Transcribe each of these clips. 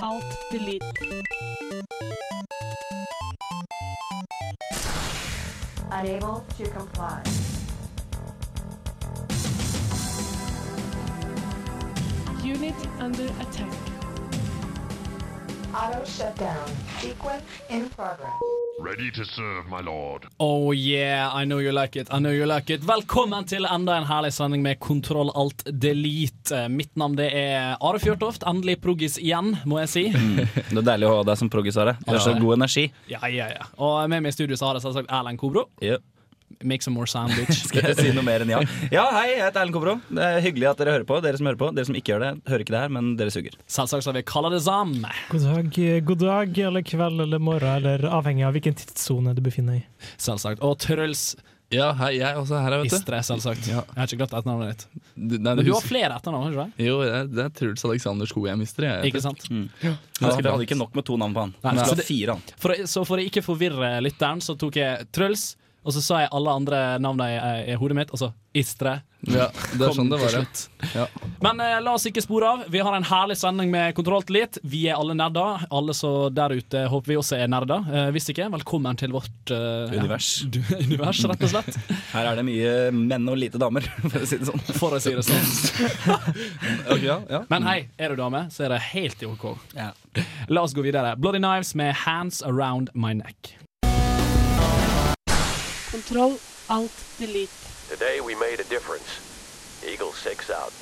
Kontroll, alt, delete. Unable to comply. Unit under attack. Auto shutdown. Sequence in progress. Ready to serve, my lord. Oh yeah, I know you like it. I know you like it. Velkommen til enda en herlig sending med Kontroll alt delete. Mitt navn det er Are Fjørtoft. Endelig proggis igjen, må jeg si. Det er deilig å ha deg som proggis, Are. Du har så god energi. Ja, ja, ja. Og med meg i studio så har jeg selvsagt Erlend Kobro. Ja. Make some more sound, bitch. Skal jeg si noe mer enn ja? Ja, hei, jeg heter Erlend Kobro. Det er hyggelig at dere hører på. Dere som hører på, dere som ikke gjør det, hører ikke det her, men dere suger. Selvsagt så har vi Kalla det sam. God dag, god dag, eller kveld eller morgen, eller avhengig av hvilken tidssone du befinner deg i. Selvsagt. Og Truls Ja, hei, jeg er også her, vet du. Istre, selvsagt. Ja. Jeg har ikke glemt etternavnet ditt. Du, nei, du du har flere etternavn, ikke sant? Jo, det er, det er Truls Alexander Skog jeg mister. Jeg, Ikke sant? Jeg hadde ikke nok med to navn på han. Nei, nei. så det- fire han. For, så for å ikke forvirre lytteren, så tok jeg Truls, og så sa jeg alle andre navnene i, i hodet mitt, og så Istre. Ja, det er sånn det var, ja. ja. Men eh, la oss ikke spore av. Vi har en herlig sending med kontrolltillit. Vi er alle nerder. Alle som der ute håper vi også er nerder. Eh, hvis ikke, velkommen til vårt eh, Univers. Ja, univers, rett og slett. Her er det mye menn og lite damer, for å si det sånn. For å si det sånn. okay, ja. Men hei, er du dame, så er det helt i OK. Ja. La oss gå videre. Bloody Knives med Hands Around My Neck. Kontroll, alt, delete. Today we made a difference. Eagle 6 out.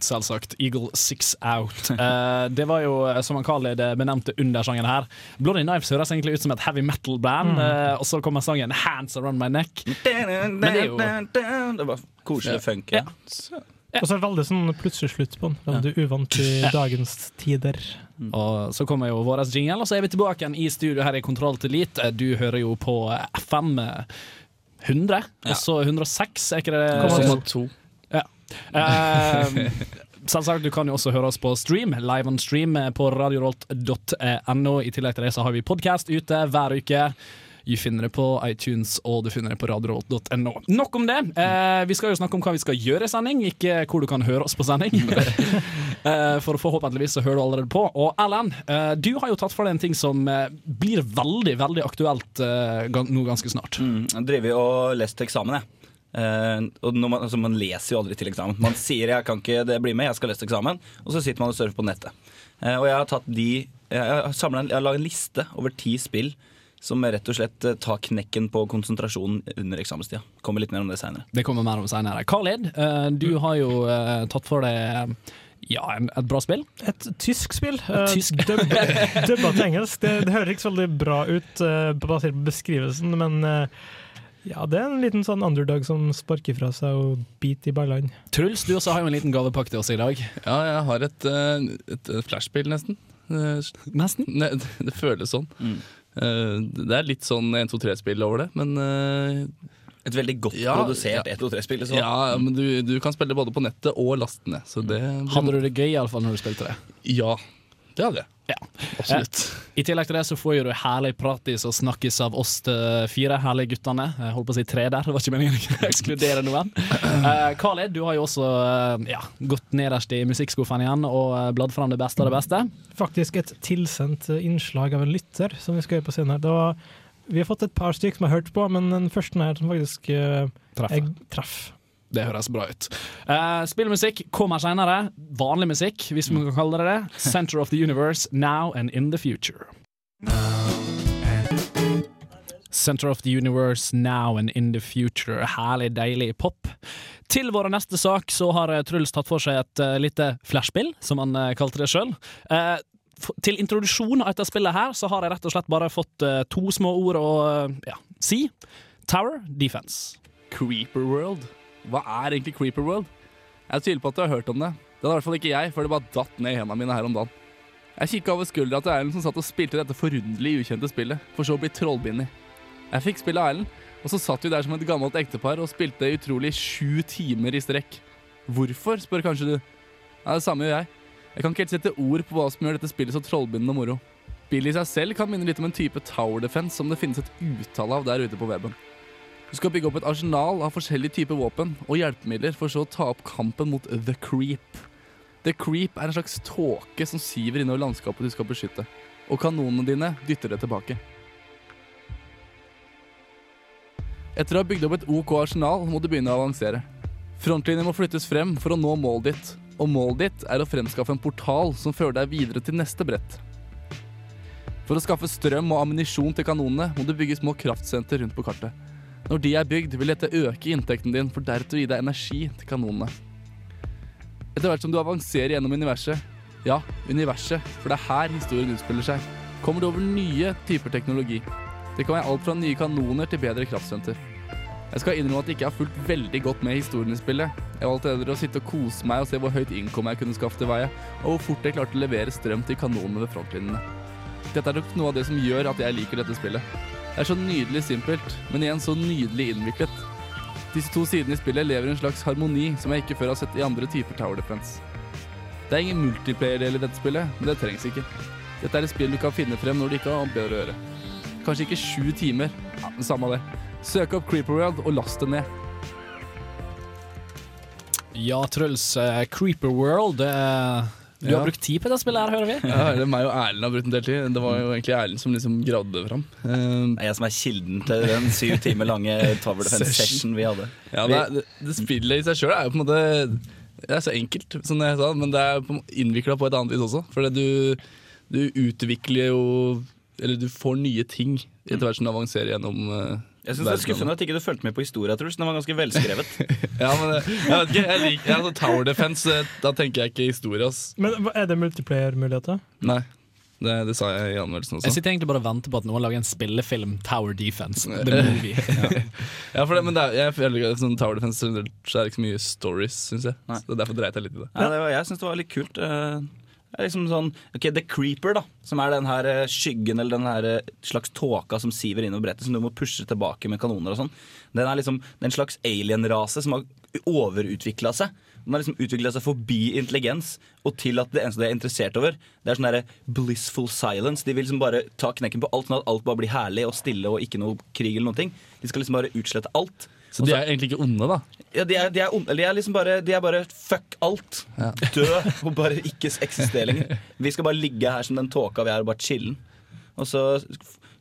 Selvsagt. Eagle Six Out. Uh, det var jo, eh, som han kaller det, benevnte undersjangeren her. Bloody Knives høres egentlig ut som et heavy metal-band, eh, og så kommer sangen 'Hands Around My Neck'. Men det er jo- Det var koselig funk. Ja. Og så er det veldig sånn plutselig slutt på den. Veldig uvant i dagens tider. Og så kommer jo vår jingle, og så er vi tilbake igjen i studio her i Kontroll til Elite. Du hører jo på FM 100, Ja. og så 106, er ikke det? Kommer to. Eh, Selvsagt, Du kan jo også høre oss på stream, live on stream eh, på radiorolt.no. I tillegg til det så har vi podkast ute hver uke. Du finner det på iTunes og du finner det på radiorolt.no. Nok om det. Eh, vi skal jo snakke om hva vi skal gjøre i sending, ikke hvor du kan høre oss på sending. eh, for forhåpentligvis så hører du allerede på. Og Erlend, eh, du har jo tatt for deg en ting som eh, blir veldig, veldig aktuelt eh, nå ganske snart. Mm, jeg driver og leser til eksamen, jeg. Uh, og man, altså, man leser jo aldri til eksamen. Man sier 'jeg kan ikke det bli med, jeg skal lese eksamen', og så sitter man og surfer på nettet. Uh, og jeg har tatt de Jeg har, en- jeg har laget en liste over ti spill som rett og slett eh, tar knekken på konsentrasjonen under eksamenstida. Kommer litt mer om det seinere. Det kommer mer om senere. Khalid, eh, du har jo eh, tatt for deg ja, et bra spill. Et tysk spill. tysk. dub- Dubba til engelsk. Det, det høres ikke så veldig bra ut basert på beskrivelsen, men ja, det er en liten sånn underdog som sparker fra seg og biter i ballene. Truls, du også har jo en liten gavepakke til oss i dag. ja, jeg har et, et, et flashspill, nesten. Nesten. Ne, det føles sånn. Mm. Eh, Det er litt sånn 1, 2, 3-spill over det, men eh, Et veldig godt Ja, produsert ja. 1 2 3-spill. Liksom. Ja, men du, du kan spille både på nettet og lastene. Så det Hadde du det gøy i alle fall når du spilte det? Ja, det er det. Ja. Absolutt. I tillegg til det så får jo du herlig pratis og snakkes av oss fire herlige guttene. Jeg holdt på å si tre der, det var ikke meningen å ekskludere noen. Uh, Khalid, du har jo også eh, ja, gått nederst i musikkskuffen igjen og eh, bladd fram det beste av det beste. Faktisk et tilsendt eh, innslag av en lytter som vi skal gjøre på scenen her. Det var, vi har fått et par stykker som har hørt på, men den første her som faktisk eh, jeg traff. Det høres bra ut. Uh, spillmusikk kommer senere. Vanlig musikk, hvis vi kan kalle det det. Center of the Universe, now and in the future. Center of the Universe, now and in the future. Herlig, deilig pop. Til vår neste sak så har eh, Truls tatt for seg et uh, lite flashspill, som han uh, kalte det sjøl. til introduksjon av dette spillet her, så har jeg rett og slett bare fått to små ord å ja, si. Tower Defense. Creeper World. Hva er egentlig Creeper World? Jeg tviler på at du har hørt om det. Det hadde i hvert fall ikke jeg, før det bare datt ned i hendene mine her om dagen. Jeg kikka over skuldra til Erlend som satt og spilte dette forunderlig ukjente spillet, for så å bli trollbindig. Jeg fikk spille Erlend, og så satt vi der som et gammelt ektepar og spilte utrolig sju timer i strekk. Hvorfor, spør kanskje du. Ja, det samme gjør jeg. Jeg kan ikke helt sette ord på hva som gjør dette spillet så trollbindende moro. Spillet i seg selv kan minne litt om en type tower defense som det finnes et utall av der ute på weben. Du skal bygge opp et arsenal av forskjellige typer våpen og hjelpemidler for så å ta opp kampen mot The Creep. The Creep er en slags tåke som siver innover landskapet du skal beskytte. Og kanonene dine dytter det tilbake. Etter å ha bygd opp et OK arsenal må du begynne å avansere. Frontlinjen må flyttes frem for å nå målet ditt, og målet ditt er å fremskaffe en portal som fører deg videre til neste brett. For å skaffe strøm og ammunisjon til kanonene må du bygge små kraftsenter rundt på kartet. Når de er bygd, vil dette øke inntekten din, for deretter å gi deg energi til kanonene. Etter hvert som du avanserer gjennom universet, ja, universet, for det er her historien utspiller seg, kommer du over nye typer teknologi. Det kan være alt fra nye kanoner til bedre kraftsenter. Jeg skal innrømme at jeg ikke har fulgt veldig godt med historien i spillet. Jeg valgte heller å sitte og kose meg og se hvor høyt innkom jeg kunne skaffe til veie, og hvor fort jeg klarte å levere strøm til kanonene ved frontlinjene. Dette er nok noe av det som gjør at jeg liker dette spillet. Det er så nydelig simpelt, men igjen så nydelig innviklet. Disse to sidene i spillet lever i en slags harmoni som jeg ikke før har sett i andre typer Tower Defense. Det er ingen multiplayer-del i dette spillet, men det trengs ikke. Dette er et spill du kan finne frem når du ikke har bedre å gjøre. Kanskje ikke sju timer, ja, men samme det. Søk opp Creeper World og last det ned. Ja, Truls. eh, Creeper World. eh, du Ja. har brukt tid på dette spillet, her, hører vi. Ja, det er meg og Erlend har brukt en del tid. Det var jo egentlig Erlend som liksom gravde det fram. Eh, Det er jeg som er kilden til den syv timer lange Tower Defense session vi hadde. Ja, det, er, det, det spillet i seg sjøl er jo på en måte Det er så enkelt, som jeg sa, men det er innvikla på et annet vis også. For du, du utvikler jo Eller du får nye ting etter hvert som du avanserer gjennom uh, Jeg synes Det er skuffende at ikke du fulgte med på historia, Truls. Den var ganske velskrevet. Ja, men jeg vet ikke, jeg liker altså, Tower Defense, eh, da tenker jeg ikke historie, ass. Men er det multiplayer-muligheter? Nei. Det, det sa jeg i anmeldelsen også. Jeg sitter egentlig bare og venter på at noen lager en spillefilm, Tower Defense. The movie. Ja. Ja, for det, men det er, jeg føler ikke sånn Tower Defense så er det ikke så mye stories, syns jeg. Nei. Så Derfor dreit jeg litt i det. Ja, det var, jeg syns det var litt kult. eh, Det er liksom sånn, ok, The Creeper, da som er den her eh, skyggen eller den her eh, slags tåka som siver innover brettet, som du må pushe tilbake med kanoner og sånn. Den er liksom en slags alien-rase som har overutvikla seg. Den har liksom utvikla seg forbi intelligens og til at det eneste de er interessert over, det er sånn derre blissful silence. De vil liksom bare ta knekken på alt, sånn at alt bare blir herlig og stille og ikke noe krig eller noen ting. De skal liksom bare utslette alt. Så de er egentlig ikke onde, da. Ja, de er, de er, onde- de er liksom bare, de er bare fuck alt. Ja. Dø og bare ikke eksistere lenger. Vi skal bare ligge her som den tåka vi er, og bare chillen. Og så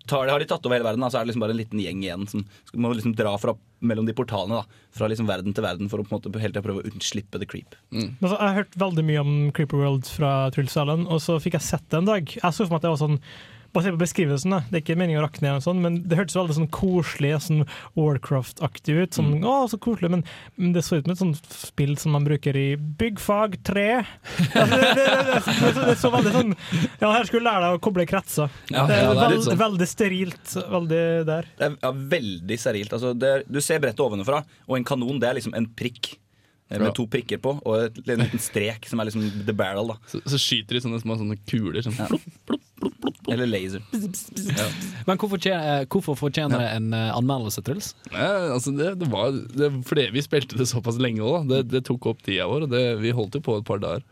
tar de, har de tatt over hele verden, da, så er det liksom bare en liten gjeng igjen som må liksom dra fra, mellom de portalene. da Fra liksom verden til verden for å på en måte hele tiden prøve å unnslippe the creep. Mm. Altså, jeg har hørt veldig mye om Creeper World fra Truls Allen, og så fikk jeg sett det en dag. Jeg så for meg at det var sånn Basert på beskrivelsen, da. det er ikke meningen å rakke ned, og sånn, men det hørtes veldig sånn koselig sånn Warcraft-aktig ut. Sånn, å, så koselig, men, men det så ut som et sånt spill som man bruker i byggfag 3. Altså, det, det, det, det, det, det så veldig sånn Ja, her skulle du lære deg å koble kretser. Ja, det ja, veld, sånn. veldig sterilt. Veldig der. Det er ja, veldig sterilt. Altså, du ser brettet ovenfra, og en kanon det er liksom en prikk. Med to prikker på, og et, en liten strek som er liksom the barrel. da Så, så skyter de sånne små sånne kuler. Sånn. Ja. Eller laser. Men hvorfor, eh, hvorfor fortjener det en eh, anmeldelse, Truls? Nei, altså det, det var det, Fordi vi spilte det såpass lenge òg, det, det tok opp tida vår. Og det, vi holdt jo på et par dager.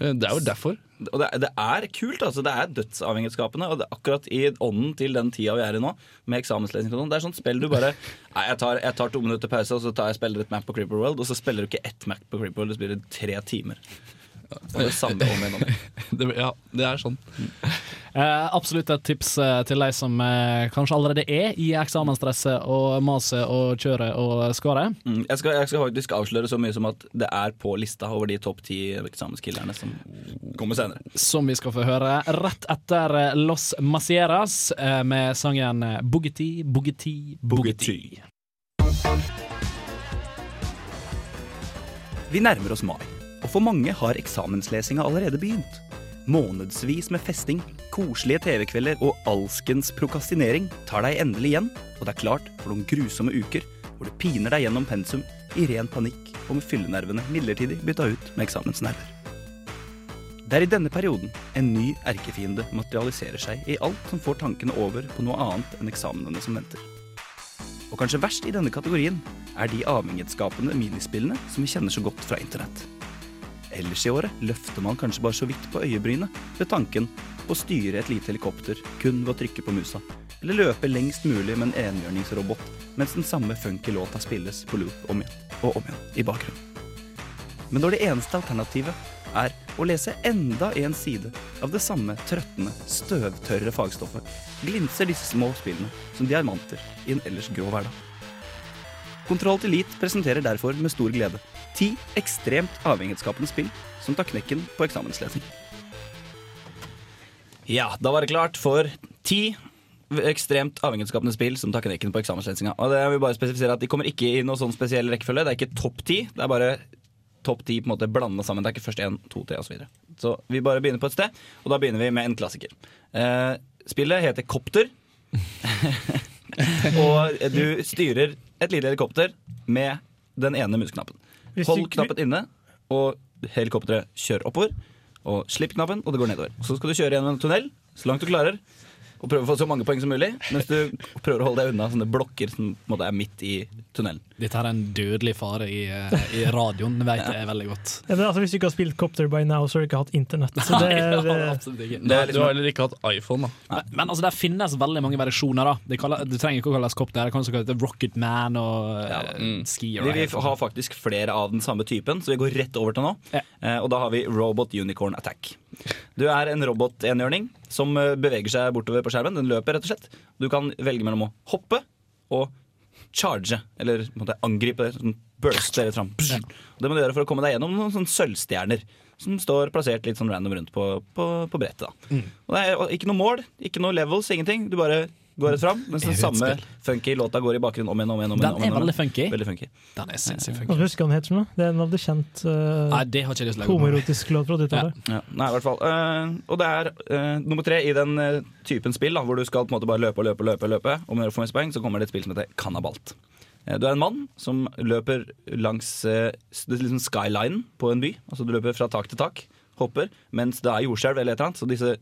Eh, Det er jo derfor. Og det, det er kult, altså. Det er dødsavhengighetsskapende. Og det er akkurat i ånden til den tida vi er i nå, med eksamenslesing og sånn. Det er sånt spill du bare Nei, jeg tar, jeg tar to minutter pause, og så tar jeg spiller et map på Creeper World, og så spiller du ikke ett map på Creeper World, du spiller tre timer. Og det samme om igjen om igjen. Ja, det er sånn. Eh, absolutt et tips eh, til de som eh, kanskje allerede er i eksamensstresset og maset og kjøret og skaret. Mm, Jeg, skal, jeg skal faktisk avsløre så mye som at det er på lista over de topp ti eksamenskillerne som kommer senere. Som vi skal få høre rett etter eh, Los Macieras eh, med sangen Bugatti, Bugatti, Boogety. Vi nærmer oss mai, og for mange har eksamenslesinga allerede begynt. Månedsvis med festing, koselige TV-kvelder og alskens prokastinering tar deg endelig igjen, og det er klart for noen grusomme uker hvor du piner deg gjennom pensum i ren panikk og med fyllenervene midlertidig bytta ut med eksamensnerver. Det er i denne perioden en ny erkefiende materialiserer seg i alt som får tankene over på noe annet enn eksamenene som venter. Og kanskje verst i denne kategorien er de avhengighetsskapende minispillene som vi kjenner så godt fra internett. Ellers i året løfter man kanskje bare så vidt på øyebrynet ved tanken på å styre et lite helikopter kun ved å trykke på musa, eller løpe lengst mulig med en enhjørningsrobot mens den samme funky låta spilles på loop om igjen og om igjen i bakgrunnen. Men når det eneste alternativet er å lese enda en side av det samme trøttende, støvtørre fagstoffet, glinser disse små spillene som diamanter i en ellers grå hverdag. Kontroll til Elite presenterer derfor med stor glede ti ekstremt avhengighetsskapende spill som tar knekken på eksamenslesing. Ja, da var det klart for ti ekstremt avhengighetsskapende spill som tar knekken på eksamenslesinga. Og det vil bare spesifisere at De kommer ikke i noe sånn spesiell rekkefølge. Det er ikke topp ti. Det er bare topp ti på en måte blanda sammen. Det er ikke først én, to, tre osv. Så, videre. så vi bare begynner på et sted, og da begynner vi med en klassiker. Eh, spillet heter Kopter. og du styrer et lite helikopter med den ene musknappen. Hold knappen inne, og helikopteret kjører oppover. Og slipp knappen, og det går nedover. Så skal du kjøre gjennom en tunnel så langt du klarer. Og prøve å få så mange poeng som mulig, mens du prøver å holde deg unna sånne blokker som på en måte er midt i tunnelen. Dette er en dødelig fare i, eh, i radioen, vet jeg veldig godt. Ja, men altså, hvis du ikke har spilt Copter by now, så har du ikke hatt internett. Så det, Nei, det har absolutt ikke. Det er Du har heller ikke hatt iPhone, da. Men, men altså, det finnes veldig mange variasjoner. da kaller, det trenger ikke å kalles copter. Det kan også kalles Rocket Man og Ja, eh, mm. skier. vi, vi har faktisk flere av den samme typen, så vi går rett over til nå. Ja. Eh, og da har vi Robot Unicorn Attack. Du er en robot-enhjørning som eh, beveger seg bortover på skjermen. Den løper, rett og slett. Du kan velge mellom å hoppe og charge, eller måte angripe. Sånn burst eller fram. Det må du gjøre for å komme deg gjennom noen sånne sølvstjerner. Som står plassert litt sånn random rundt på, på, på brettet. da Og Det er ikke noe mål, ikke noe levels, ingenting. Du bare går rett fram. Mens den samme funky låta går i bakgrunnen om igjen om igjen. om igjen, Den om er om veldig funky. Veldig funky. Den er sinnssykt Hva funky. husker han heter for noe? Det er en av de kjent uh, Nei, det har ikke lyst til å homoerotisk låt fra 80-tallet. Ja, nei, i hvert fall. Uh, og det er uh, nummer tre i den typen spill, da, hvor du skal på en måte bare løpe og løpe. og løpe, løpe Og med å få mest poeng, så kommer det et spill som heter Kannabalt. Eh, du er en mann som løper langs liksom skylinen på en by. Altså Du løper fra tak til tak, hopper, mens det er jordskjelv eller et eller annet. Så disse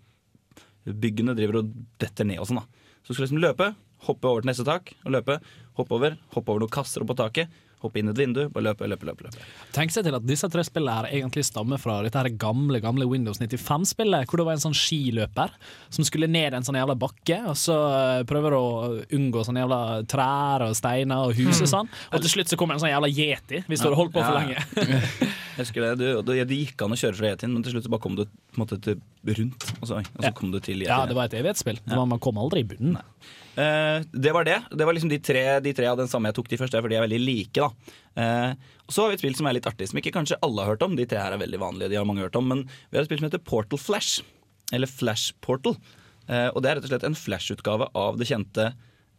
byggene driver og detter ned og sånn. da Så du skal liksom løpe, hoppe over til neste tak og løpe. Hoppe over, hoppe over noen kasser på taket. Hoppe inn et vindu, bare løpe, løpe, løpe. løpe. Tenk seg til at disse tre spillene her egentlig stammer fra dette her gamle gamle Windows 95-spillet, hvor det var en sånn skiløper som skulle ned en sånn jævla bakke, og så eh, prøver å unngå sånne jævla trær og steiner og hus og sånn, og til slutt så kommer en sånn jævla yeti, hvis du har holdt på for Ja. lenge. Jeg husker det, du, det, det gikk an å kjøre fra Yetien, men til slutt så bare kom du måte til rundt. Og så, og så Ja. kom du til Yetien. Ja, det var et evighetsspill. Ja. Man kom aldri i bunnen. Uh, det var det. Det var liksom de tre, de tre av den samme jeg tok de første, fordi de er veldig like. da uh, Og Så har vi et spill som er litt artig, som ikke kanskje alle har hørt om. De tre her er veldig vanlige, de har mange hørt om Men vi har et spill som heter Portal Flash. Eller Flash Portal. Uh, og det er rett og slett en Flash-utgave av det kjente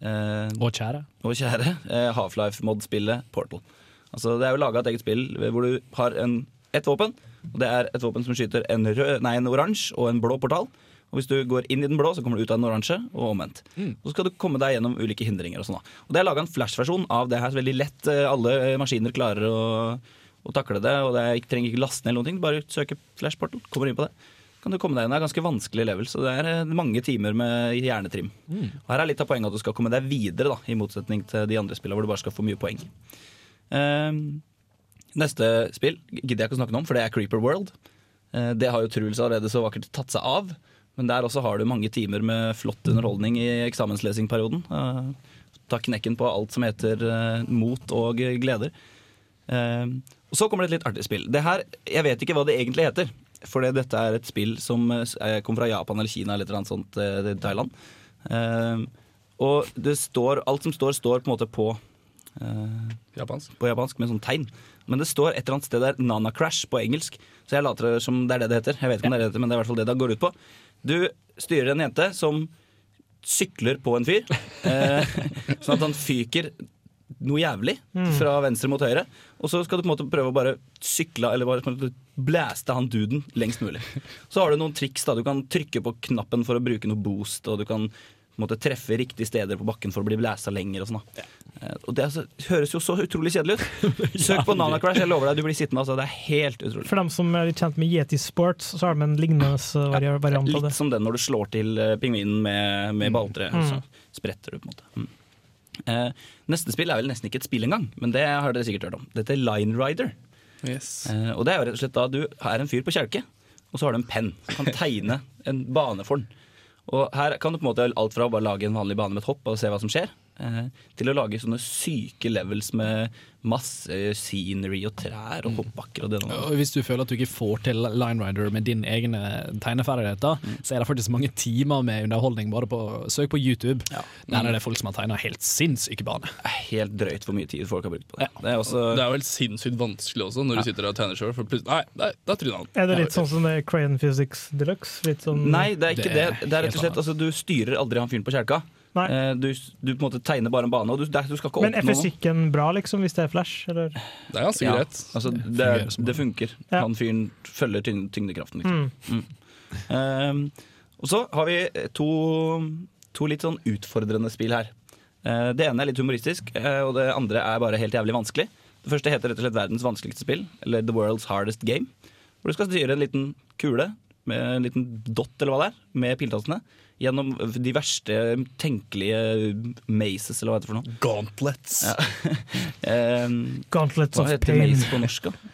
Og kjære. og kjære Half-Life-mod-spillet Portal. Altså, det er jo laga et eget spill hvor du har en, ett våpen. Og det er et våpen som skyter en, rød, nei, en oransje og en blå portal. Og hvis du går inn i den blå, så kommer du ut av den oransje, og omvendt. Og så skal du komme deg gjennom ulike hindringer. Og sånn. Og det er laga en Flash-versjon av det her. Så veldig lett. eh, Alle maskiner klarer å, å takle det. Og det er, trenger ikke laste ned noen ting. Bare søke Flash Portal. Kommer inn på det. Kan du komme deg inn. Det er ganske vanskelig level, så det er eh, mange timer med hjernetrim. Og her er litt av poenget at du skal komme deg videre, da, i motsetning til de andre spillene hvor du bare skal få mye poeng. Ehm, neste spill gidder jeg ikke å snakke noe om, for det er Creeper World. Eh, det har jo Truls allerede så vakkert tatt seg av. Men der også har du mange timer med flott underholdning i eksamenslesingperioden. Uh, ta knekken på alt som heter eh, mot og gleder. Ehm, og så kommer det et litt artig spill. Det her, Jeg vet ikke hva det egentlig heter. For dette er et spill som eh, kom fra Japan eller Kina eller annet sånt. eh, Thailand. Ehm, og det står, alt som står, står på en måte på eh, Japansk. på japansk med sånn tegn. Men det står et eller annet sted der Nana Crash på engelsk. Så jeg later som det er det det heter. Jeg vet ikke om det er det heter, men det er i hvert fall det det går ut på. Du styrer en jente som sykler på en fyr. Eh, sånn at han fyker noe jævlig fra venstre mot høyre. Og så skal du på en måte prøve å bare sykle Eller bare blæste han duden lengst mulig. Så har du noen triks. da Du kan trykke på knappen for å bruke noe boost, og du kan måte treffe riktige steder på bakken for å bli blæsa lenger. Og sånn da Eh, Og det altså, høres jo så utrolig kjedelig ut. Søk på Nana Crash, jeg lover deg, du blir sittende. Altså, det er helt utrolig. For dem som er litt kjent med Yeti Sports, så har de en lignende eh, variant av det. Litt som den når du slår til eh, pingvinen med, med balltre. Så spretter du, på en måte. Mm. Eh, neste spill er vel nesten ikke et spill engang, men det har dere sikkert hørt om. Dette er Line Rider. Yes. Eh, og det er jo rett og slett da du er en fyr på kjelke, og så har du en penn som kan tegne en bane for den. Og her kan du på en måte alt fra å bare lage en vanlig bane med et hopp og se hva som skjer, til å lage sånne syke levels med masse scenery og trær og hoppbakker og det og Hvis du føler at du ikke får til Line Rider med dine egne tegneferdigheter, så er det faktisk mange timer med underholdning. Bare på Søk på YouTube. Ja. Der er det folk som har tegna helt sinnssyke baner. Er helt drøyt hvor mye tid folk har brukt på det. Ja. Det er også Det er jo helt sinnssykt vanskelig også, når du sitter og tegner sjøl. For plutselig Nei, nei, da tryner han. Er det litt sånn som Crayon Physics Deluxe? Litt sånn Nei, det er ikke Det det. er Det er rett og slett altså, Du styrer aldri han fyren på kjelka. Nei. Eh, Du, du på en måte tegner bare en bane, og du, du skal ikke Men er fysikken bra, liksom, hvis det er flash? Eller? Det er ganske Ja, greit. altså, det, det funker. Ja. Han fyren følger tyngde, tyngdekraften. Liksom. Mm. Ehm, og så har vi to, to litt sånn utfordrende spill her. Uh, det ene er litt humoristisk, uh, og det andre er bare helt jævlig vanskelig. Det første heter rett og slett verdens vanskeligste spill, eller The World's Hardest Game. Hvor du skal styre en liten kule med en liten dot eller hva det er, med piltastene. Gjennom de verste tenkelige mazes, eller hva heter det for noe. Gauntlets. Ehm, Gauntlets hva of heter Pain. maze på norsk? da?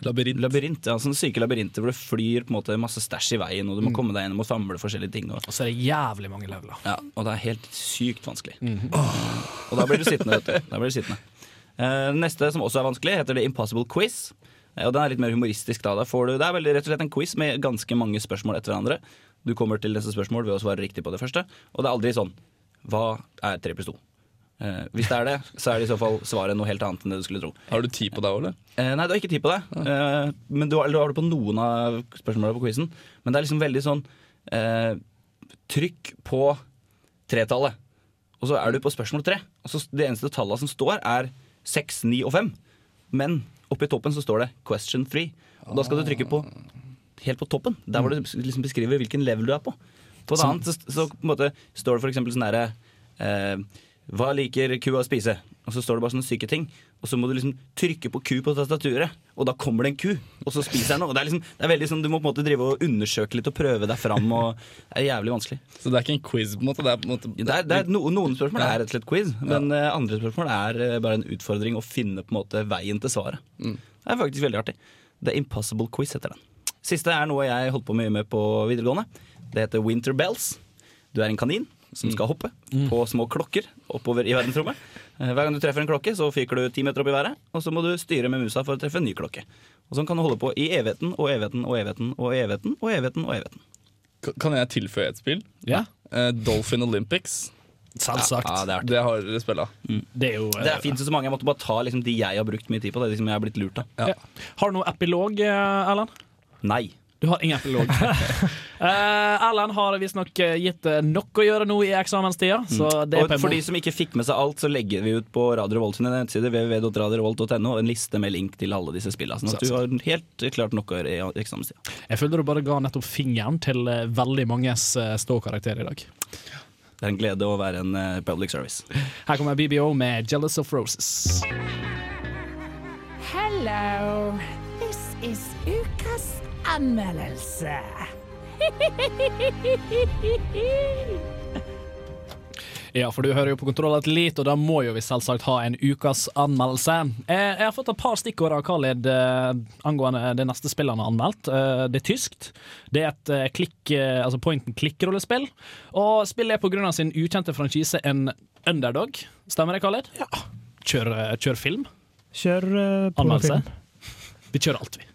Labyrint. Labyrint, ja, sånne syke labyrinter hvor det flyr på en måte masse stæsj i veien, og du må komme deg gjennom og famle forskjellige ting. Og, Og så er det jævlig mange leveler. ja, og det er helt sykt vanskelig. Og da blir du sittende, vet du. Da blir du sittende. Uh, neste, som også er vanskelig, heter The Impossible Quiz. Eh, og den er litt mer humoristisk. da, da får du, Det er veldig rett og slett en quiz med ganske mange spørsmål etter hverandre. Du kommer til disse spørsmål ved å svare riktig på det første, og det er aldri sånn Hva er tre pluss to? Eh, hvis det er det, så er det i så fall svaret noe helt annet enn det du skulle tro. Har du tid på deg òg, eller? Eh, nei, du har ikke tid på det. Eh, men du har, du har det på noen av spørsmålene på quizen. Men det er liksom veldig sånn eh, Trykk på tretallet. Og så er du på spørsmål tre. Og så det eneste tallet som står, er seks, ni og fem. Men oppe i toppen så står det 'question three'. Og da skal du trykke på helt på toppen. Der hvor du liksom beskriver hvilken level du er på. På et annet så, så på en måte står det eksempel sånn herre eh, Hva liker ku å spise? Og så står det bare sånne syke ting. Og så må du liksom trykke på ku på tastaturet, og da kommer det en ku. Og så spiser den noe. Og det er liksom, det er veldig sånn, Du må på en måte drive og undersøke litt og prøve deg fram. Og det er jævlig vanskelig. Så det er ikke en quiz, på en måte? Det er på en måte Det er, det er no, noen spørsmål er rett og slett quiz, men ja. andre spørsmål er eh, bare en utfordring å finne på en måte veien til svaret. Det er faktisk veldig artig. The Impossible Quiz heter den. Siste er noe jeg holdt på mye med på videregående. Det heter Winter Bells. Du er en kanin som skal hoppe på små klokker oppover i verdensrommet. Eh, Hver gang du treffer en klokke, så fyker du ti meter opp i været, og så må du styre med musa for å treffe en ny klokke. Og Sånn kan du holde på i evigheten og evigheten og evigheten og evigheten og evigheten. og evigheten. Kan jeg tilføye et spill? Ja, Uh, Dolphin Olympics. selvsagt. Ja, det. Det har dere spilla. Det er jo Det er fint så mange. Jeg måtte bare ta liksom, de jeg har brukt mye tid på. Det er liksom jeg har blitt lurt av. Ja. Har du noe epilog, Erlend? Nei. Du har ingen epilog. uh, Erlend har visstnok eh, gitt nok å gjøre nå i eksamenstida, så det er Og for de som ikke fikk med seg alt, så legger vi ut på Radio Revolt sine nettsider www.radiorevolt.no en liste med link til alle disse spillene. Sånn at du har helt klart nok å gjøre i eksamenstida. Jeg føler du bare ga nettopp fingeren til eh, veldig manges uh, ståkarakter i dag. Det er en glede å være en eh, public service. Her kommer BBO med 'Jealous of Roses'. Hello, this is ukas anmeldelse. Ja, for du hører jo på Kontroll Elite, og da må jo vi selvsagt ha en ukas anmeldelse. Eh, Jeg har fått et par stikkord av Khalid eh, angående det neste spillet han har anmeldt. Eh, Det er tyskt. Det er et klikk, altså point and click-rollespill. Og spillet er av sin ukjente franchise en underdog. Stemmer det, Khalid? Ja. Kjør, kjør film. Kjør uh, Anmeldelse. pornofilm. Vi kjører alt, vi.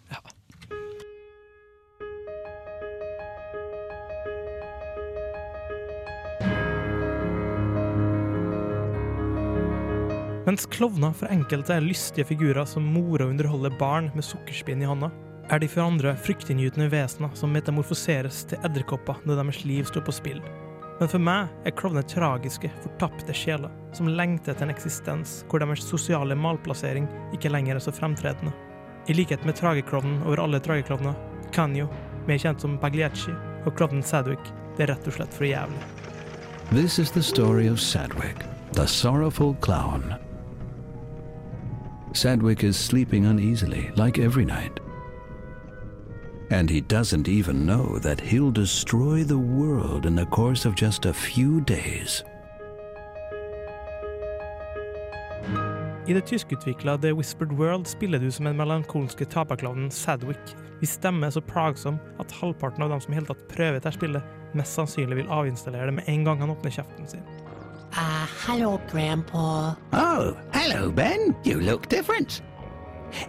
Mens klovner for enkelte er lystige figurer som morer og underholder barn med sukkerspinn i hånda, er de for andre fryktinngytende vesener som metamorfoseres til edderkopper når deres liv står på spill. Men for meg er klovner tragiske, fortapte sjeler som lengter etter en eksistens hvor deres sosiale malplassering ikke lenger er så fremtredende. I likhet med trageklovnen over alle trageklovner, Kanyo, mer kjent som Bagliacci, og klovnen Sadwick, det er rett og slett for jævlig. This is the story of Sadwick, the sorrowful clown. Sadwick is sleeping uneasily, like every night. And he doesn't even know that he'll destroy the world in the course of just a few days. I det tyskutvikla The Whispered World spiller du som den melankolske taperklovnen Sadwick, hvis stemme er så plagsom at halvparten av dem som i hele tatt prøver dette spillet, mest sannsynlig vil avinstallere det med en gang han åpner kjeften sin. Uh, hello, Grandpa. Oh, hello, Ben. You look different.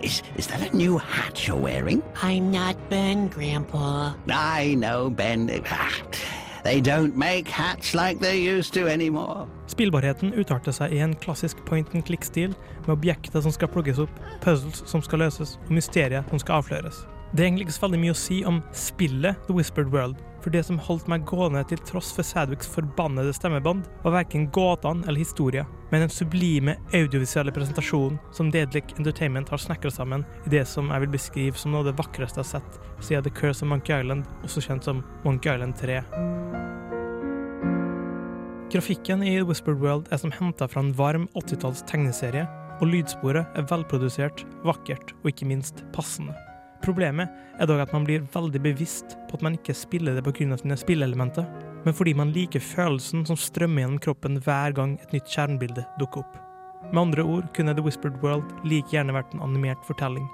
Is, is that a new hat you're wearing? I'm not Ben, Grandpa. I know, Ben. Ah, They don't make hats like they used to anymore. Spillbarheten utarter seg i en klassisk point and click-stil, med objekter som skal plugges opp, puzzles som skal løses, og mysterier som skal avsløres. Det er egentlig ikke så veldig mye å si om spillet The Whispered World, for det som holdt meg gående til tross for Sadwicks forbannede stemmebånd, var verken gåtene eller historie, men den sublime audiovisuelle presentasjonen som Dedelic Entertainment har snekra sammen i det som jeg vil beskrive som noe av det vakreste jeg har sett siden The Curse of Monkey Island, også kjent som Monkey Island 3. Grafikken i Whispered World er som henta fra en varm 80-talls tegneserie, og lydsporet er velprodusert, vakkert og ikke minst passende. Problemet er dog at man blir veldig bevisst på at man ikke spiller det pga. sine spillelementer, men fordi man liker følelsen som strømmer gjennom kroppen hver gang et nytt kjernebilde dukker opp. Med andre ord kunne The Whispered World like gjerne vært en animert fortelling.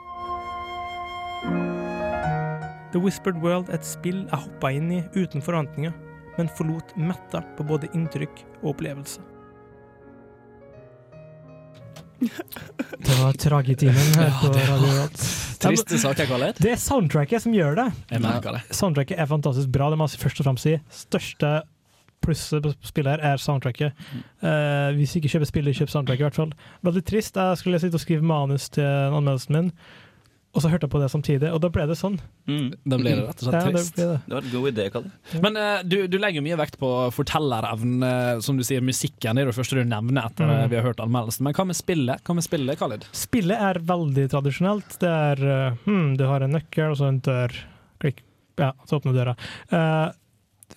The Whispered World er et spill jeg hoppa inn i uten forventninger, men forlot metta på både inntrykk og opplevelse. Det var tragetimen her på Radio Rolt. Triste saker, Khaled. Det er soundtracket som gjør det. Jeg merker det. Soundtracket er fantastisk bra, det må jeg først og fremst si. Største plusset på spillet her er soundtracket. Uh, hvis ikke kjøper spillet, kjøp soundtracket i hvert fall. Veldig trist. Jeg skulle sitte og skrive manus til anmeldelsen min, og så hørte jeg på det samtidig, og da ble det sånn. Da ble det rett og slett Ja, trist. Det, det. Det var en god idé, Kalle. Men uh, du, du legger mye vekt på fortellerevnen, uh, som du sier, musikken. Er det første du nevner etter Mm. eh, vi har hørt anmeldelsen. Men hva med spillet? Hva med spillet, Khalid? Spillet er veldig tradisjonelt. Det er uh, hmm, Du har en nøkkel og så en dør. Klikk. Ja, så åpner døra. Eh,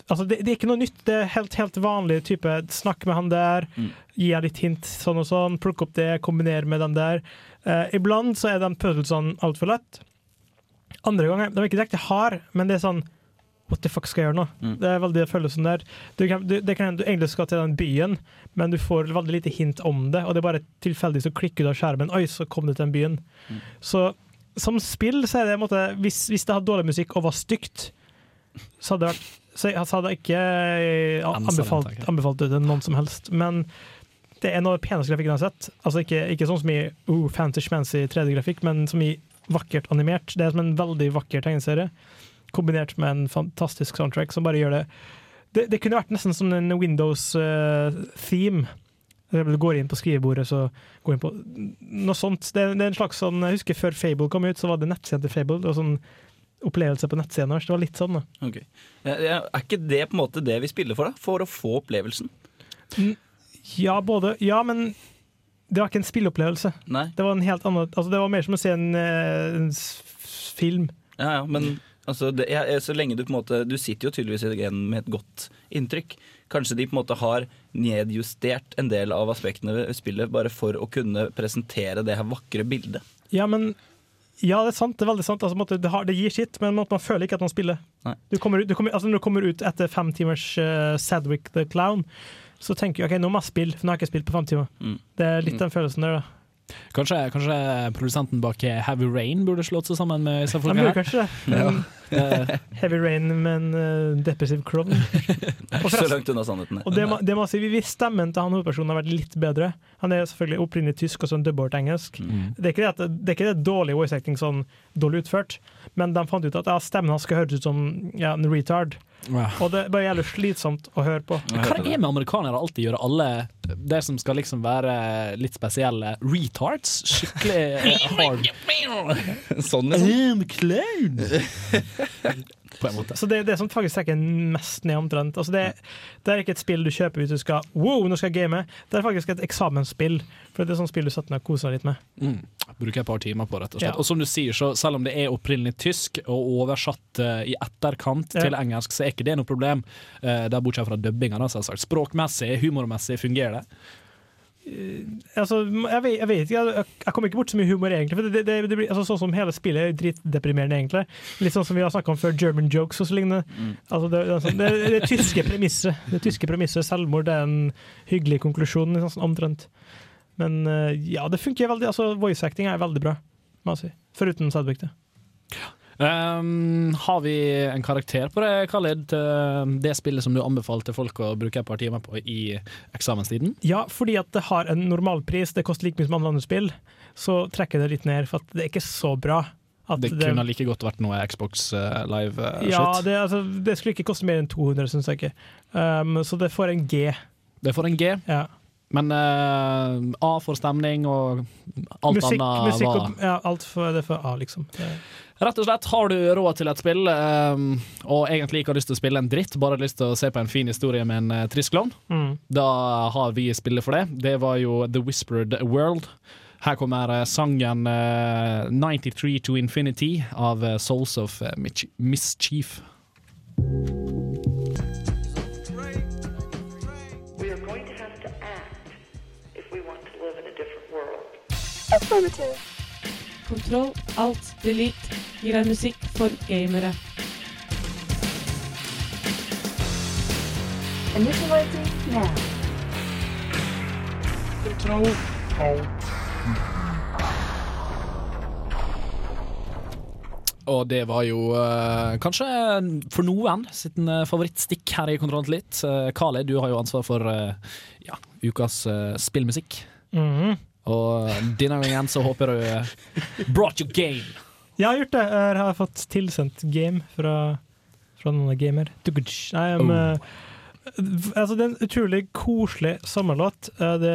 altså, det, det er ikke noe nytt. Det er helt, helt vanlig type snakk med han der, Mm. gi han litt hint, sånn og sånn, plukk opp det, kombinere med den der. Eh, iblant så er de puzzlesene altfor lett. Andre ganger De er ikke direkte hard, men det er sånn What the fuck skal jeg gjøre nå? Mm. Det er veldig følelsen der. Du kan, du, det kan du egentlig skal til den byen, men du får veldig lite hint om det, og det er bare tilfeldig så klikker du av skjermen. Oi, så kom du til den byen. Mm. Så som spill så er det en måte Hvis, hvis det hadde dårlig musikk og var stygt, så hadde det vært så jeg så hadde ikke eh, anbefalt, anbefalt det til noen som helst. Men det er noe av det peneste grafikken jeg har sett. Altså ikke, ikke sånn som i uh, fancy schmancy 3D-grafikk, men som i vakkert animert. Det er som en veldig vakker tegneserie, kombinert med en fantastisk soundtrack som bare gjør det Det, det kunne vært nesten som en Windows-theme. du går inn på skrivebordet, så går inn på noe sånt. Det, det er en slags sånn Jeg husker før Fable kom ut, så var det nettsiden til Fable. Det var sånn opplevelse på nettsiden deres. Det var litt sånn, da. Ok. Ja, ja, Er ikke det på en måte det vi spiller for, da? For å få opplevelsen? Ja, både Ja, men det var ikke en spilleopplevelse. Nei. Det var en helt annen Altså, det var mer som å se en, eh, en film. Ja, ja, men altså, det, ja, så lenge du på en måte Du sitter jo tydeligvis igjen med et godt inntrykk. Kanskje de på en måte har nedjustert en del av aspektene ved spillet bare for å kunne presentere det her vakre bildet. Ja, men Ja, det er sant. Det er veldig sant. Altså, på måte, det, har, det gir sitt, men man, man føler ikke at man spiller. Du kommer, du kommer, altså, når du kommer ut etter fem timers uh, Sadwick the Clown, så tenker du OK, nå må jeg spille, for nå har jeg ikke spilt på fem timer. Mm. Det er litt den følelsen der, da. Kanskje, kanskje produsenten bak Heavy Rain burde slått seg sammen med disse folka? kanskje det. Ja. Eh, Heavy Rain med en uh, depressiv klovn. Så langt unna sannheten. Og det, det må jeg si, Hvis stemmen til han hovedpersonen har vært litt bedre Han er selvfølgelig opprinnelig tysk og så dubba til engelsk. Mm. Det er ikke det, at, det er ikke det dårlig voice acting sånn dårlig utført, men de fant ut at ja, stemmen hans skal høres ut som ja, en retard. Ja. Og det bare gjelder slitsomt å høre på. Hva det er med amerikanere alltid gjøre alle det som skal liksom være litt spesielle, retards? Skikkelig hard. Sånn, liksom. I am clown! På en måte. Så det er det som faktisk trekker mest ned omtrent. Altså det, det er ikke et spill du kjøper hvis du skal Wow, nå skal jeg game! Det er faktisk et eksamensspill. For det er sånn spill du setter deg og koser deg litt med. Mm. Bruker et par timer på, rett og slett. Ja. Og som du sier, så selv om det er opprinnelig tysk og oversatt uh, i etterkant Ja. til engelsk, så er ikke det noe problem. Uh, der bortsett fra dubbinga, selvsagt. Språkmessig, humormessig fungerer det. Altså, jeg vet, jeg vet ikke, jeg, jeg kommer ikke bort så mye humor, egentlig. For det, det, det blir, altså, sånn som hele spillet er dritdeprimerende, egentlig. Litt sånn som vi har snakka om før, German jokes og så lignende. Altså, det, det, sånn, det, tyske premisset. Det tyske premisset Selvmord er en hyggelig konklusjon, liksom, sånn omtrent. Men eh, ja, det funker veldig. Altså, voice acting er veldig bra, må jeg si. Foruten Sadwick, det. Um, har vi en karakter på det, Khaled? Det spillet som du anbefalte folk å bruke et par timer på i eksamenstiden? Ja, fordi at det har en normalpris, det koster like mye som alle andre spill, så trekker det litt ned, for at det er ikke så bra. Det kunne like godt vært noe Xbox eh, Live-shit. Ja, det, altså, det skulle ikke koste mer enn 200, syns jeg ikke. Um, så det får en G. Det får en G, Ja. men uh, A for stemning, og alt musikk, annet musikk var og, ja, alt for, det for A, liksom. Det, Rett og slett, har du råd til et spill, um, og egentlig ikke har lyst til å spille en dritt, bare har lyst til å se på en fin historie med en uh, trist klovn, mm. da har vi spillet for det. Det var jo The Whispered World. Her kommer uh, sangen uh, 93 to Infinity av uh, Souls of uh, Mich- Mischief. We are going to have to act if we want to live in a different world. Affirmative. Kontroll, alt, delete gir deg musikk for gamere. Initializing now. Kontroll, Og det var jo uh, kanskje for noen sitt uh, favorittstikk her i Kontroll Litt. Uh, Kale, du har jo ansvar for uh, ja, ukas uh, spillmusikk. -hmm. Og denne gangen så håper du uh, brought your game. Jeg har gjort det. Jeg har fått tilsendt game fra, fra noen gamer. Nei, um, Oh. eh, altså, det er en utrolig koselig sommerlåt. Eh, det,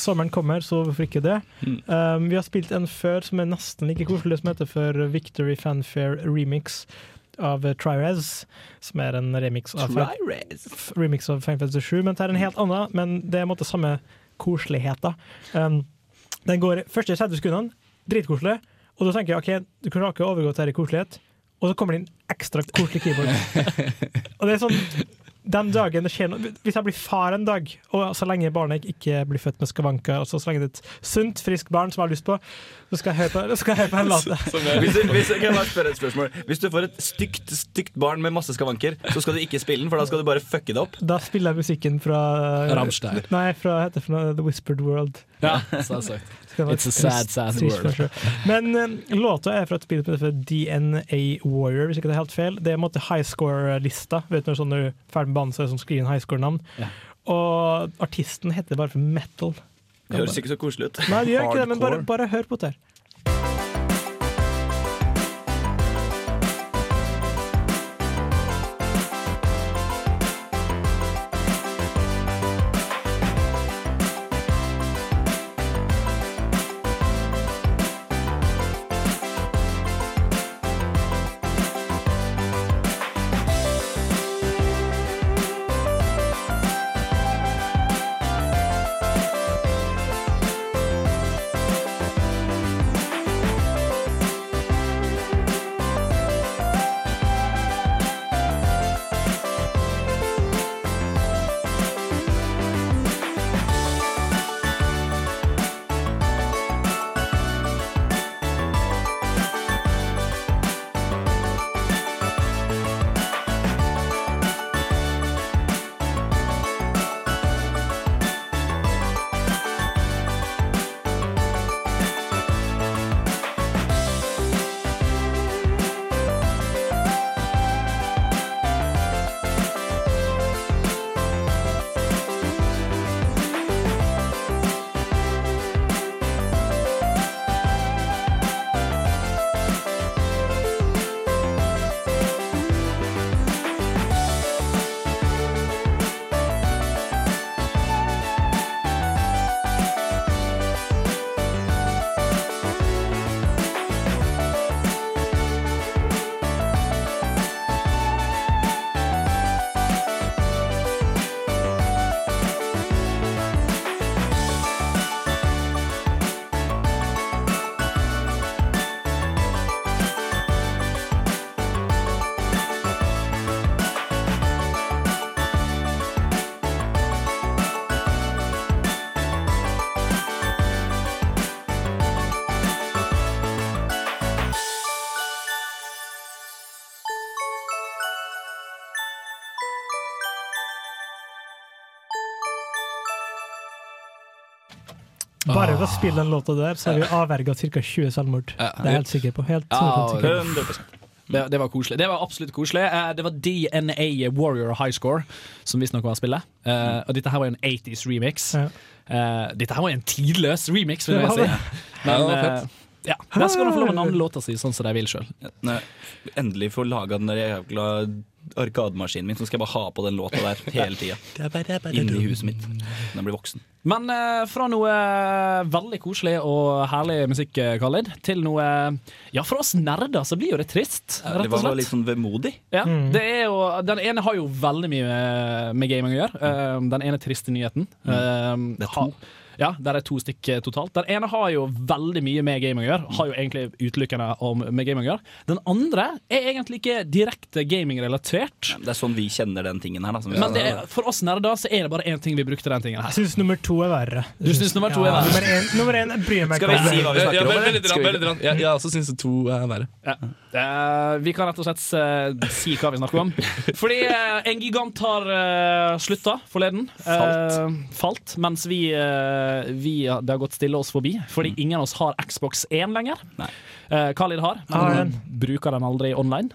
sommeren kommer, så hvorfor ikke det? Mm. Um, vi har spilt en før som er nesten like koselig, som heter for Victory Fanfare Remix av Trirez, som er en remix av, remix av Final Fantasy 7. Men det er en helt annen, men det er en måte samme koseligheten. Um, den går første 30 sekundene, dritkoselig, og da tenker jeg ok, du kunne ikke overgått dette i koselighet, og så kommer det inn ekstra koselig keyboard. og det er sånn den dagen det skjer noe Hvis jeg blir far en dag, og så lenge barnet ikke blir født med skavanker, og så lenge det er et sunt, friskt barn som jeg har lyst på, så skal jeg høre på, skal jeg høre på en låt. Hvis hvis, kan jeg bare spørre et spørsmål Hvis du får et stygt, stygt barn med masse skavanker, så skal du ikke spille den, for da skal du bare fucke det opp? Da spiller jeg musikken fra Rammstein. Nei, fra, heter det The Whispered World. Ja, selvsagt. It's a sad, sad word. Men eh, låta er fra et spill som heter DNA Warrior, hvis ikke det er helt feil. Det er en måte high score-lista. Vet du når, sånn, du er ferdig med banen, så er det sånn skriver en high score-navn. Ja. Og artisten heter bare for Metal. Det høres ikke så koselig ut. Nei, det gjør ikke det, men bare, bare hør på det her. Bare ved å spille den låta der, så har vi avverga ca. 20 selvmord. Ja. Det er jeg helt sikker på. Helt Ja, 100% sikker på. 100 Det, det var koselig. Det var absolutt koselig. Eh, det var DNA Warrior High Score, som visstnok var spillet. Eh, og dette her var jo en 80s remix. Ja. Eh, dette her var en tidløs remix, vil jeg si. det. Men Ja, det der skal de få lov å navne låta si sånn som de vil sjøl. Endelig få laga den der jævla arkademaskinen min, så skal jeg bare ha på den låta der hele tida. Inni huset mitt. Når jeg blir voksen. Men eh, fra noe eh, veldig koselig og herlig musikk, eh, Khalid, til noe Ja, for oss nerder så blir jo det trist, rett og var litt sånn vemodig. Ja, det er jo, Den ene har jo veldig mye med, gaming å gjøre. Eh, den ene triste nyheten. Eh, Det er to. ha- ja, der er to stykk eh, totalt. Den ene har jo veldig mye med gaming å gjøre. Har jo egentlig utelukkende om, med gaming å gjøre. Den andre er egentlig ikke direkte gaming-relatert. Det er sånn vi kjenner den tingen her. Da, som vi Men det er, for oss nerder så er det bare én ting vi brukte den tingen her. Jeg syns nummer to er verre. Du syns nummer to er Ja, verre? Nummer én, nummer én bryr meg ikke om. Skal vi si hva vi snakker om? veldig, eller? veldig, vi- veldig, veldig. Jeg, jeg også syns to er verre. Ja. Uh, vi kan rett og slett uh, si hva vi snakker om. Fordi uh, en gigant har uh, slutta forleden. Falt. falt. Mens vi, eh, vi Det har gått stille oss forbi. Fordi ingen av oss har Xbox 1 lenger. Eh, Khalid har, men han bruker den aldri online.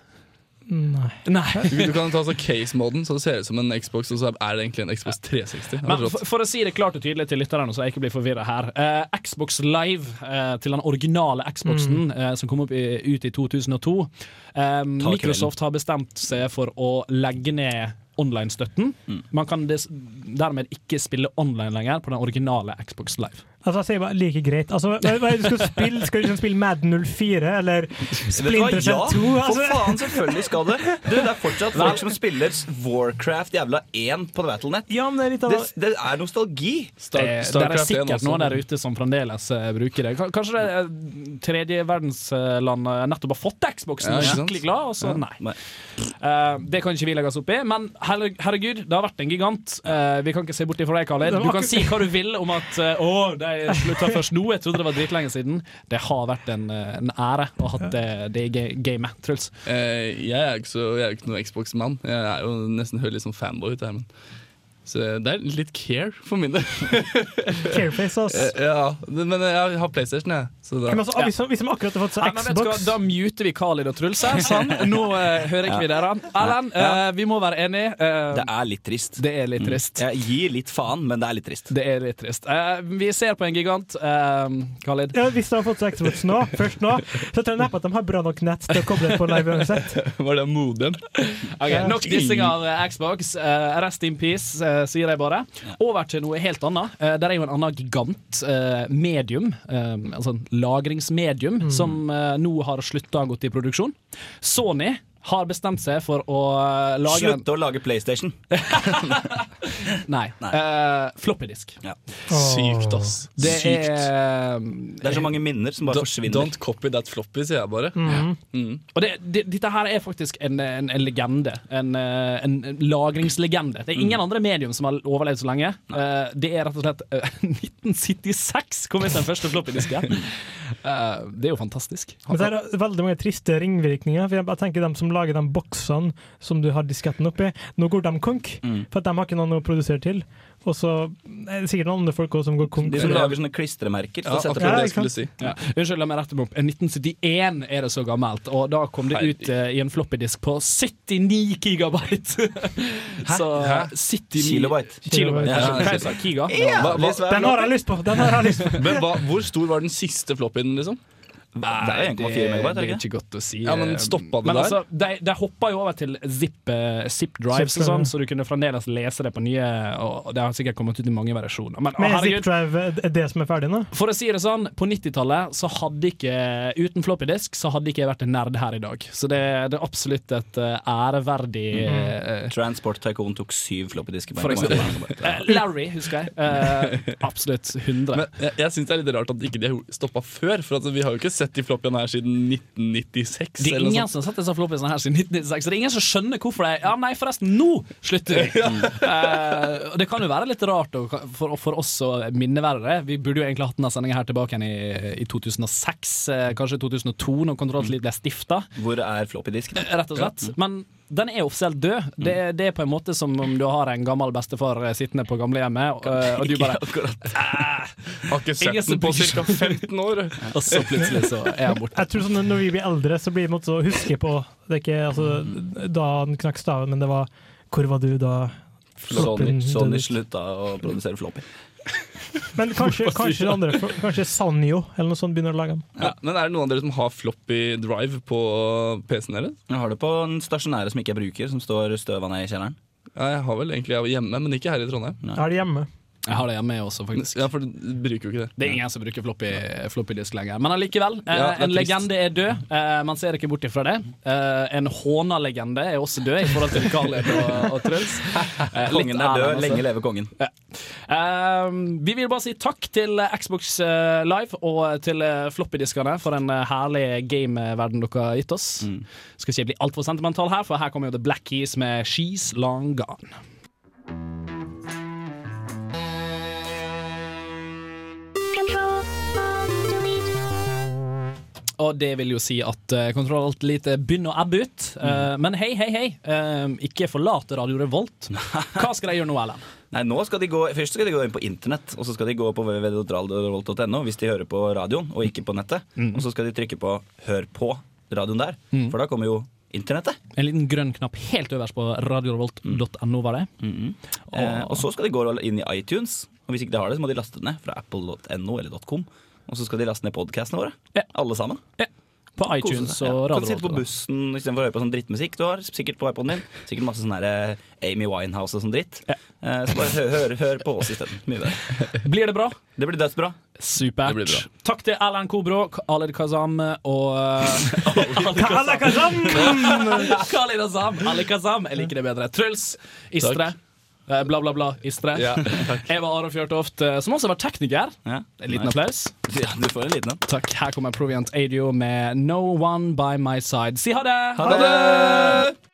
Nei. Nei. Du, kan ta altså case-moden, så det ser ut som en Xbox, og så er det egentlig en Xbox 360. Er Men for, for å si det klart og tydelig til lytterne, så jeg ikke blir forvirra her. Eh, Xbox Live eh, til den originale Xboxen eh, som kom opp i, ut i 2002. Eh, Microsoft har bestemt seg for å legge ned online-støtten. Man kan dermed ikke spille online lenger på den originale Xbox Live. Altså, jeg sier bare like greit. Altså, hva, hva er du skal spille? Skal du liksom spille Madden 04 eller? Splinter Ja, Cell 2? for Altså, faen, selvfølgelig skal det. Du, det er fortsatt folk som spiller Warcraft jævla 1 på Battlenet. ja, men det er litt av Det, det er nostalgi. Star- det, det er Starcraft 1 sikkert også. noen der ute som fremdeles eh, bruker det. Kanskje det er tredjeverdensland uh, nettopp har fått Xboxen Ja, og er skikkelig glad, og så nei. Nei. Uh, det kan ikke vi legge oss opp i, men herregud, det har vært en gigant. Uh, vi kan ikke se bort ifra deg, Khaled. Du kan si hva du vil om at eh, å, de slutta først nå. Jeg trodde det var dritlenge siden. Det har vært en, eh, en ære å ha det, det gamet. Truls. Eh, jeg er ikke så, jeg er ikke noen Xbox-mann. Jeg er jo nesten hører litt sånn fanboy ut her, men så det er litt care for min del. Careface, ass. Eh, ja, men jeg har PlayStation, jeg. Så da. Men altså, hvis, hvis de akkurat har fått seg Xbox Da muter vi Khalid og Truls her. Sånn. Nå uh, hører ikke vi dere. Erlend, uh, vi må være enige. Uh, Det er litt trist. det er litt trist. Jeg gir litt faen, men det er litt trist. Det er litt trist. Eh, vi ser på en gigant. Khalid. ja, Hvis de har fått seg Xbox nå, først nå, så tror jeg neppe at de har bra nok nett til å koble på live uansett. Var det modem? Ok, Nok dissing av Xbox. Rest in peace, sier jeg bare. Over til noe helt annet. Uh, det er jo en annen gigant, eh, medium, eh, altså en lagringsmedium, som eh, nå har slutta å gå i produksjon. Sony har bestemt seg for å eh, lage Slutte Slutt å lage PlayStation. Nei. eh, floppydisk. Ja. Sykt, ass. Det Sykt. er Det er så mange minner som bare Don't, forsvinner. don't copy that floppy, sier jeg bare. Mm. Og det, det, dette her er faktisk en, en, en legende. En, eh, en, en lagringslegende. Det er ingen andre medium som har overlevd så lenge. Uh, det er rett og slett uh, 1976 kom ut den første floppydisken. Uh, det er jo fantastisk. Men det er veldig mange triste ringvirkninger. For jeg bare tenker dem som lager de boksene som du har disketten oppi, nå går de konk. For at de har ikke noen å produsere til. Og så er det sikkert noen andre folk også som går konk. De som lager sånne klistremerker. Ja, for å akkurat det jeg skulle si. Ja. Unnskyld, la meg rette meg opp. 1971 er det så gammelt, og da kom det ut uh, i en floppydisk på 79 gigabyte. så Hæ? 79 Kilobyte. Kilobyte. Ja, ja, jeg sa Giga? Hva, hva, Den har jeg lyst på! Den har jeg lyst på. men hva, hvor stor var den siste floppyen, liksom? Det er jo 1,4 megabyte, er det ikke? ikke godt å si. Ja, men stoppa det Men der? altså, de, de hoppa jo over til zip, uh, zip drives, Zip og sånn, drive. så du kunne fremdeles lese det på nye Og det har sikkert kommet ut i mange versjoner. Men, men herregud, ZipDrive er det som er ferdig nå? for å si det sånn, på 90-tallet så hadde ikke Uten floppydisk så hadde ikke jeg vært en nerd her i dag. Så det, det er absolutt et uh, æreverdig eh, Transport Tycoon tok syv floppydisker. Larry, husker jeg. Absolutt 100. Men jeg, jeg syns det er litt rart at ikke de har stoppa før. For altså, vi har jo ikke sett de floppyene her siden 1996. Det er eller ingen sånt. som har sett disse floppyene her siden 1996, så det er ingen som skjønner hvorfor de Ja, nei, forresten, nå slutter vi! Eh, og det kan jo være litt rart for, for oss å minneverre. Vi burde jo egentlig hatt denne sendinga her tilbake igjen i, i 2006, eh, kanskje 2002, når Kontroll ble stifta. Hvor er floppydisken? Rett og slett. Men den er offisielt død. Det, det er på en måte som om du har en gammel bestefar eh, sittende på gamlehjemmet, og, og du bare Har ikke sett den på ca. 15 år. Og så plutselig så er han borte. Jeg tror sånn Når vi blir eldre, så blir måte å huske på Det er ikke altså, da han knakk staven, men det var Hvor var du da Sony, floppen Sony Sony slutta å produsere floppy. Men kanskje, kanskje andre Kanskje Sanyo eller noe sånt begynner å lage den. Ja, men er det noen av dere som har floppy drive på PC-en deres? Jeg har det på den stasjonære som ikke jeg bruker, som står støva ned i kjelleren. Ja, jeg har vel egentlig hjemme, men ikke her i Trondheim. Jeg har det hjemme. Jeg har det hjemme også, faktisk. Ja, for du bruker jo ikke det. Det er ingen som bruker floppy, floppy disk lenger. Men allikevel, eh, Ja, det er en trist. legende er død. Eh, man ser ikke bort ifra det. Eh, en håna-legende er også død, i forhold til Carl og, og Truls. Eh, litt Kongen er død, altså. lenge leve kongen. Ja. Eh, vi vil bare si takk til eh, Xbox eh, Live og til eh, floppydiskene for den eh, herlig gameverden dere har gitt oss. Skal ikke bli altfor sentimental her, for her kommer jo The Black Keys med She's Long Gone. Og det vil jo si at uh, Kontroll Alt Lite begynner å ebbe ut. Eh, Men hei, hei, hei. uh, ikke forlate Radio Revolt. Hva skal de gjøre nå, Erlend? Nei, nå skal de gå, Først skal de gå inn på internett, og så skal de gå på www.radiorevolt.no hvis de hører på radioen og ikke på nettet. Og så skal de trykke på 'hør på' radioen der, Mm. for da kommer jo internettet. En liten grønn knapp helt øverst på radiorevolt.no, var det? Eh, og så skal de gå inn i iTunes, og hvis ikke de har det, så må de laste det ned fra apple.no eller .com. Og så skal de laste ned podkastene våre. Alle sammen. På iTunes og Ja. Kan sitte på bussen istedenfor å høre på sånn drittmusikk du har. Sikkert på iPoden din. Sikkert masse sånn der, eh, Amy Winehouse og sånn dritt. Ja. så bare hør, hør, hør på oss isteden. Mye bedre. Blir det bra? Det blir dødsbra. Supert. Det blir bra. Takk til Erlend Kobro, Khaled Kazam og Khaled Kazam! Khaled Kazam! Ali Kazam. Jeg liker det bedre. Truls Istre. Eh, Bla, bla, bla. Istre. Ja, jeg Eva Aron Fjørtoft, eh, som også var tekniker. Ja. En liten Nei. applaus. Ja, du får en liten en. Takk. Her kommer Proviant Adio med No One By My Side. Si ha det! Ha det!